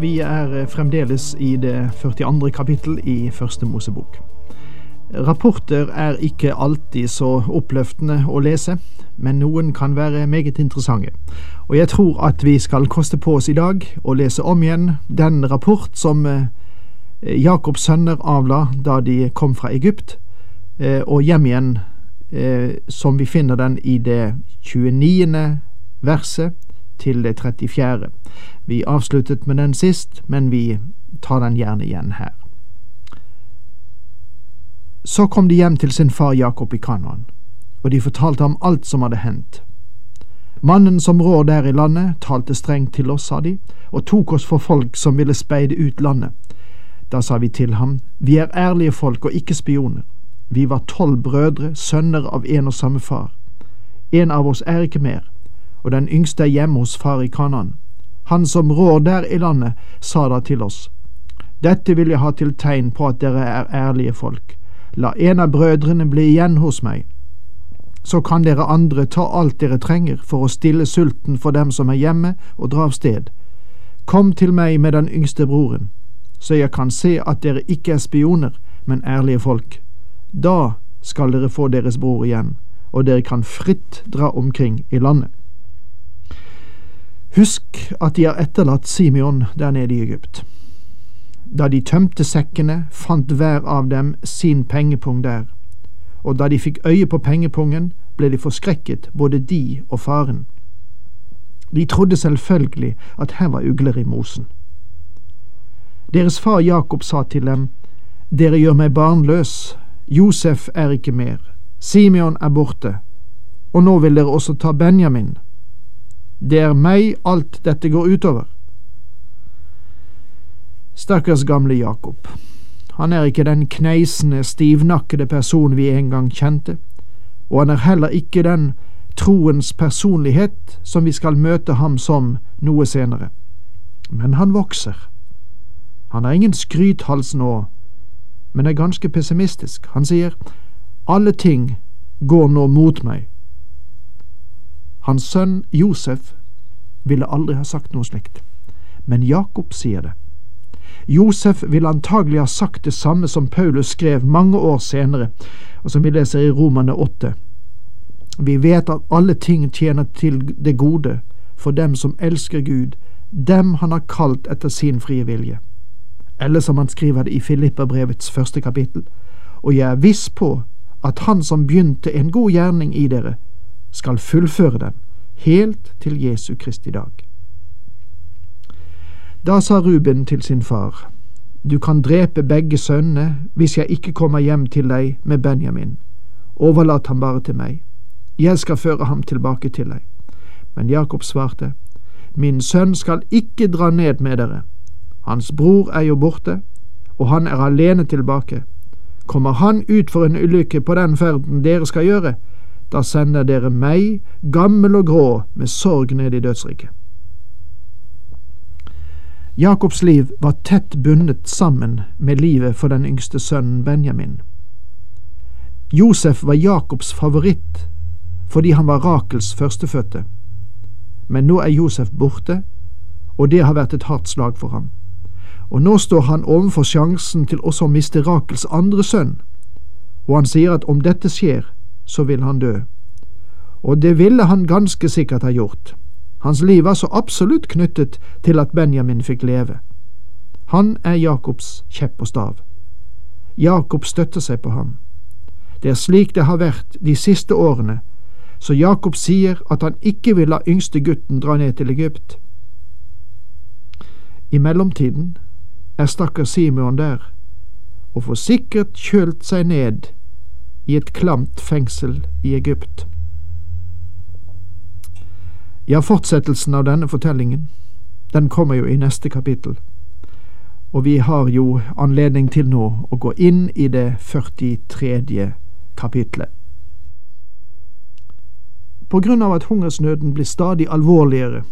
Vi er eh, fremdeles i det 42. kapittel i Første Mosebok. Rapporter er ikke alltid så oppløftende å lese, men noen kan være meget interessante. Og jeg tror at vi skal koste på oss i dag å lese om igjen den rapport som eh, Jakobs sønner avla da de kom fra Egypt, eh, og hjem igjen, som vi finner den i det 29. verset til det 34. Vi avsluttet med den sist, men vi tar den gjerne igjen her. Så kom de hjem til sin far Jakob i Kanaan, og de fortalte ham alt som hadde hendt. Mannen som rår der i landet, talte strengt til oss, sa de, og tok oss for folk som ville speide ut landet. Da sa vi til ham, vi er ærlige folk og ikke spioner. Vi var tolv brødre, sønner av en og samme far. En av oss er ikke mer, og den yngste er hjemme hos far i Kanan. Han som rår der i landet, sa da til oss, Dette vil jeg ha til tegn på at dere er ærlige folk. La en av brødrene bli igjen hos meg. Så kan dere andre ta alt dere trenger for å stille sulten for dem som er hjemme, og dra av sted. Kom til meg med den yngste broren, så jeg kan se at dere ikke er spioner, men ærlige folk. Da skal dere få deres bror igjen, og dere kan fritt dra omkring i landet. Husk at de har etterlatt Simeon der nede i Egypt. Da de tømte sekkene, fant hver av dem sin pengepung der, og da de fikk øye på pengepungen, ble de forskrekket, både de og faren. De trodde selvfølgelig at her var ugler i mosen. Deres far Jakob sa til dem, Dere gjør meg barnløs, Josef er ikke mer, Simeon er borte, og nå vil dere også ta Benjamin. Det er meg alt dette går utover. Stakkars gamle Jakob. Han er ikke den kneisende, stivnakkede person vi en gang kjente, og han er heller ikke den troens personlighet som vi skal møte ham som noe senere. Men han vokser. Han har ingen skrythals nå, men er ganske pessimistisk. Han sier alle ting går nå mot meg. Hans sønn Josef ville aldri ha sagt noe slikt, men Jakob sier det. Josef ville antagelig ha sagt det samme som Paulus skrev mange år senere, og som vi leser i Romane 8. Vi vet at alle ting tjener til det gode for dem som elsker Gud, dem han har kalt etter sin frie vilje. Eller som han skriver det i Filipperbrevets første kapittel, og jeg er viss på at han som begynte en god gjerning i dere, skal fullføre den, helt til Jesu Kristi dag. Da sa Ruben til sin far, Du kan drepe begge sønnene hvis jeg ikke kommer hjem til deg med Benjamin. Overlat ham bare til meg. Jeg skal føre ham tilbake til deg. Men Jakob svarte, Min sønn skal ikke dra ned med dere. Hans bror er jo borte, og han er alene tilbake. Kommer han ut for en ulykke på den ferden dere skal gjøre, da sender dere meg, gammel og grå, med sorg ned i dødsriket. Jakobs liv var tett bundet sammen med livet for den yngste sønnen Benjamin. Josef var Jakobs favoritt fordi han var Rakels førstefødte, men nå er Josef borte, og det har vært et hardt slag for ham. Og nå står han overfor sjansen til også å miste Rakels andre sønn, og han sier at om dette skjer, så vil han dø. Og det ville han ganske sikkert ha gjort. Hans liv var så absolutt knyttet til at Benjamin fikk leve. Han er Jakobs kjepp og stav. Jakob støtter seg på ham. Det er slik det har vært de siste årene, så Jakob sier at han ikke vil la yngste gutten dra ned til Egypt. I mellomtiden er stakkar Simeon der, og får sikkert kjølt seg ned i et klamt fengsel i Egypt. Ja, fortsettelsen av denne fortellingen, Den kommer jo i neste kapittel. Og vi har jo anledning til nå å gå inn i det 43. kapitlet. På grunn av at hungersnøden blir stadig alvorligere,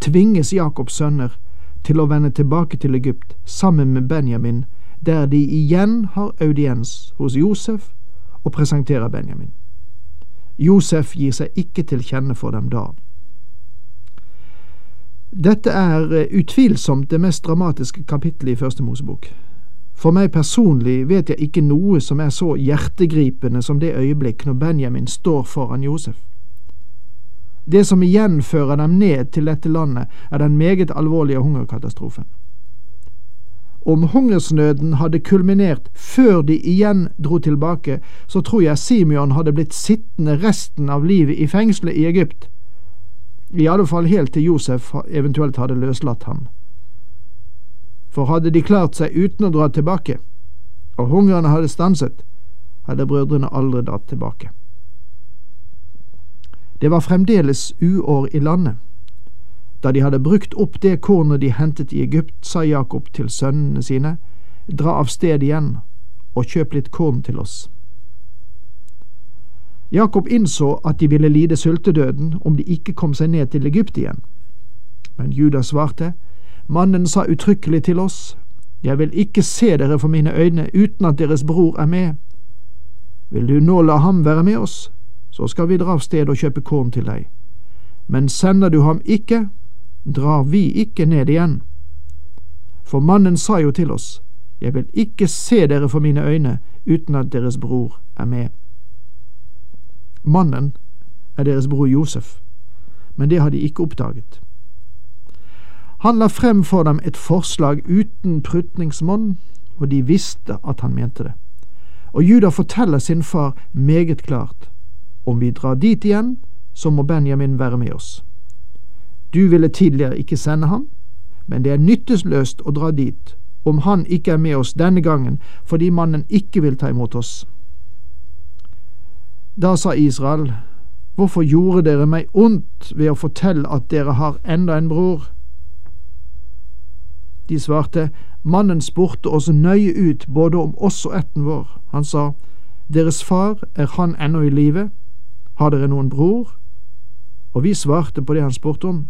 tvinges Jakobs sønner til å vende tilbake til Egypt sammen med Benjamin, der de igjen har audiens hos Josef og presenterer Benjamin. Josef gir seg ikke til kjenne for dem da. Dette er eh, utvilsomt det mest dramatiske kapittelet i Første Mosebok. For meg personlig vet jeg ikke noe som er så hjertegripende som det øyeblikk når Benjamin står foran Josef. Det som igjen fører dem ned til dette landet, er den meget alvorlige hungerkatastrofen. Om hungersnøden hadde kulminert før de igjen dro tilbake, så tror jeg Simeon hadde blitt sittende resten av livet i fengselet i Egypt, i alle fall helt til Josef eventuelt hadde løslatt ham. For hadde de klart seg uten å dra tilbake, og hungeren hadde stanset, hadde brødrene aldri dratt tilbake. Det var fremdeles uår i landet. Da de hadde brukt opp det kornet de hentet i Egypt, sa Jakob til sønnene sine, dra av sted igjen og kjøp litt korn til oss. Jakob innså at de ville lide sultedøden om de ikke kom seg ned til Egypt igjen. Men Judas svarte, Mannen sa uttrykkelig til oss, Jeg vil ikke se dere for mine øyne uten at deres bror er med. Vil du nå la ham være med oss, så skal vi dra av sted og kjøpe korn til deg. Men sender du ham ikke, drar vi ikke ned igjen. For mannen sa jo til oss, Jeg vil ikke se dere for mine øyne uten at deres bror er med. Mannen er deres bror Josef, men det har de ikke oppdaget. Han la frem for dem et forslag uten prutningsmonn, og de visste at han mente det. Og Juda forteller sin far meget klart, om vi drar dit igjen, så må Benjamin være med oss. Du ville tidligere ikke sende ham, men det er nytteløst å dra dit om han ikke er med oss denne gangen fordi mannen ikke vil ta imot oss. Da sa Israel, Hvorfor gjorde dere meg ondt ved å fortelle at dere har enda en bror? De svarte, Mannen spurte oss nøye ut både om oss og ætten vår. Han sa, Deres far, er han ennå i live? Har dere noen bror? Og vi svarte på det han spurte om.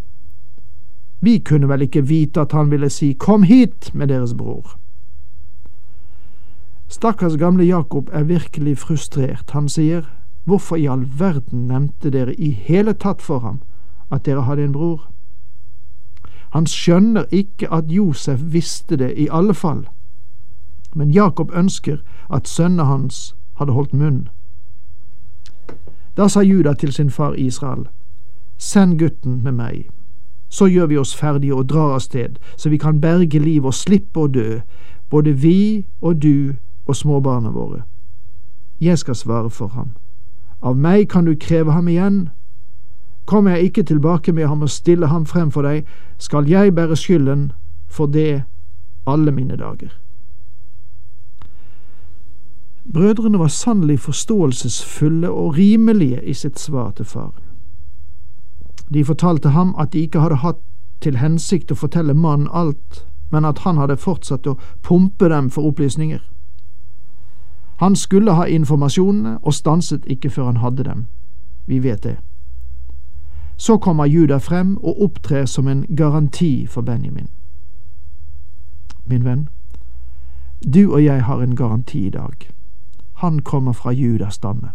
Vi kunne vel ikke vite at han ville si Kom hit med deres bror. Stakkars gamle Jakob er virkelig frustrert. Han sier, Hvorfor i all verden nevnte dere i hele tatt for ham at dere hadde en bror? Han skjønner ikke at Josef visste det i alle fall, men Jakob ønsker at sønnene hans hadde holdt munn. Da sa Juda til sin far Israel, Send gutten med meg, så gjør vi oss ferdige og drar av sted, så vi kan berge liv og slippe å dø, både vi og du og småbarna våre. Jeg skal svare for ham. Av meg kan du kreve ham igjen. Kommer jeg ikke tilbake med ham og stille ham frem for deg, skal jeg bære skylden for det alle mine dager. Brødrene var sannelig forståelsesfulle og rimelige i sitt svar til faren. De fortalte ham at de ikke hadde hatt til hensikt å fortelle mannen alt, men at han hadde fortsatt å pumpe dem for opplysninger. Han skulle ha informasjonene og stanset ikke før han hadde dem. Vi vet det. Så kommer Juda frem og opptrer som en garanti for Benjamin. Min venn, du og jeg har en garanti i dag. Han kommer fra Judas stamme.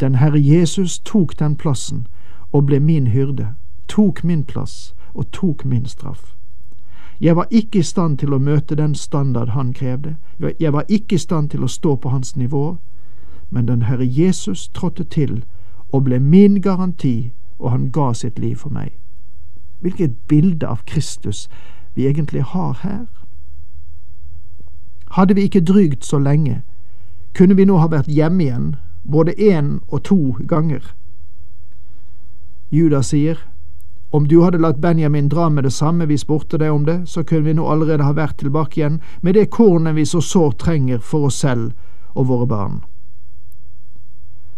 Den Herre Jesus tok den plassen og ble min hyrde, tok min plass og tok min straff. Jeg var ikke i stand til å møte den standard han krevde, jeg var ikke i stand til å stå på hans nivå, men den Herre Jesus trådte til og ble min garanti, og han ga sitt liv for meg. Hvilket bilde av Kristus vi egentlig har her. Hadde vi ikke drygt så lenge, kunne vi nå ha vært hjemme igjen, både én og to ganger. Judas sier, om du hadde latt Benjamin dra med det samme vi spurte deg om det, så kunne vi nå allerede ha vært tilbake igjen med det kornet vi så sårt trenger for oss selv og våre barn.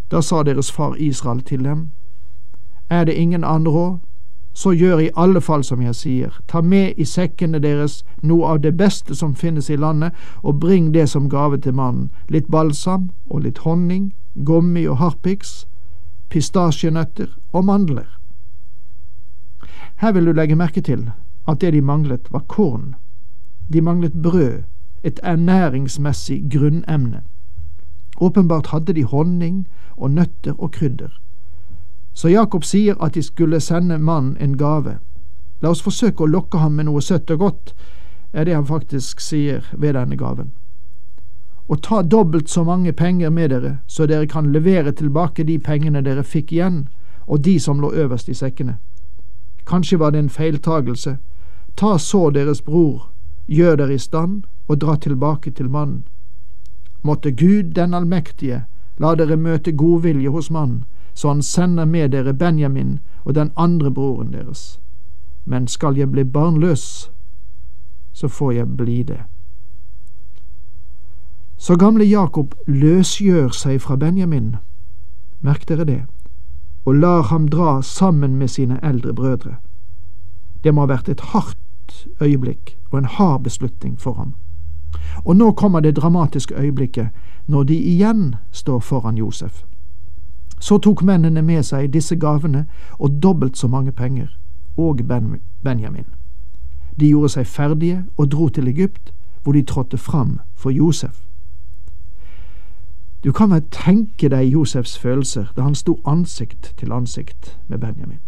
Da sa deres far Israel til dem, Er det ingen andre råd? så gjør i alle fall som jeg sier, ta med i sekkene deres noe av det beste som finnes i landet, og bring det som gave til mannen, litt balsam og litt honning, gummi og harpiks, pistasjenøtter og mandler. Her vil du legge merke til at det de manglet, var korn. De manglet brød, et ernæringsmessig grunnemne. Åpenbart hadde de honning og nøtter og krydder. Så Jakob sier at de skulle sende mannen en gave. La oss forsøke å lokke ham med noe søtt og godt, er det han faktisk sier ved denne gaven. Og ta dobbelt så mange penger med dere, så dere kan levere tilbake de pengene dere fikk igjen, og de som lå øverst i sekkene. Kanskje var det en feiltagelse. Ta så deres bror, gjør dere i stand, og dra tilbake til mannen. Måtte Gud den allmektige la dere møte godvilje hos mannen, så han sender med dere Benjamin og den andre broren deres. Men skal jeg bli barnløs, så får jeg bli det. Så gamle Jakob løsgjør seg fra Benjamin, merk dere det, og lar ham dra sammen med sine eldre brødre. Det må ha vært et hardt øyeblikk og en hard beslutning for ham. Og nå kommer det dramatiske øyeblikket når de igjen står foran Josef. Så tok mennene med seg disse gavene og dobbelt så mange penger, og ben Benjamin. De gjorde seg ferdige og dro til Egypt, hvor de trådte fram for Josef. Du kan vel tenke deg Josefs følelser da han sto ansikt til ansikt med Benjamin.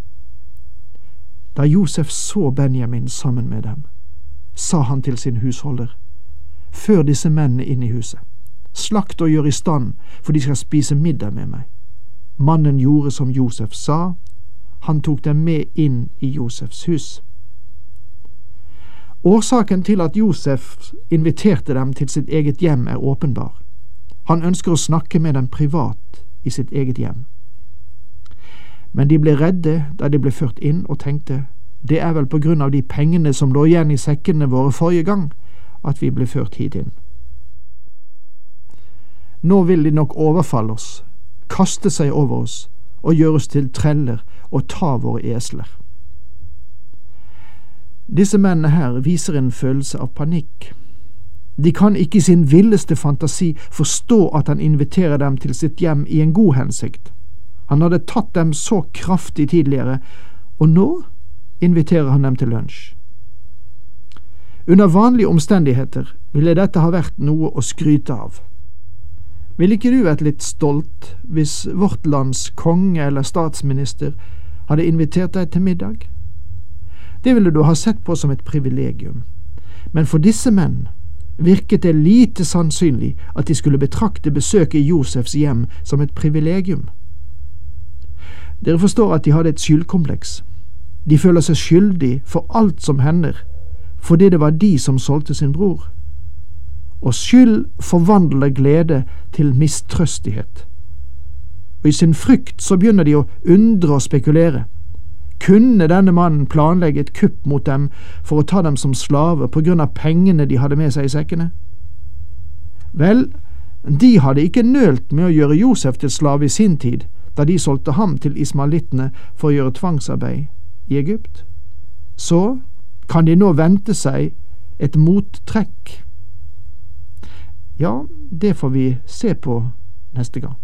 Da Josef så Benjamin sammen med dem, sa han til sin husholder, før disse mennene inn i huset, slakt og gjør i stand, for de skal spise middag med meg. Mannen gjorde som Josef sa, han tok dem med inn i Josefs hus. Årsaken til at Josef inviterte dem til sitt eget hjem, er åpenbar. Han ønsker å snakke med dem privat i sitt eget hjem. Men de ble redde da de ble ført inn, og tenkte det er vel på grunn av de pengene som lå igjen i sekkene våre forrige gang, at vi ble ført hit inn. Nå vil de nok overfalle oss, kaste seg over oss og gjøre oss til treller og ta våre esler. Disse mennene her viser en følelse av panikk. De kan ikke i sin villeste fantasi forstå at han inviterer dem til sitt hjem i en god hensikt. Han hadde tatt dem så kraftig tidligere, og nå inviterer han dem til lunsj. Under vanlige omstendigheter ville dette ha vært noe å skryte av. Ville ikke du vært litt stolt hvis vårt lands konge eller statsminister hadde invitert deg til middag? Det ville du ha sett på som et privilegium, men for disse menn virket det lite sannsynlig at de skulle betrakte besøket i Josefs hjem som et privilegium. Dere forstår at de hadde et skyldkompleks. De føler seg skyldig for alt som hender, fordi det var de som solgte sin bror. Og skyld forvandler glede til mistrøstighet. Og i sin frykt så begynner de å undre og spekulere. Kunne denne mannen planlegge et kupp mot dem for å ta dem som slaver på grunn av pengene de hadde med seg i sekkene? Vel, de hadde ikke nølt med å gjøre Josef til slave i sin tid, da de solgte ham til ismalittene for å gjøre tvangsarbeid i Egypt. Så kan de nå vente seg et mottrekk. Ja, det får vi se på neste gang.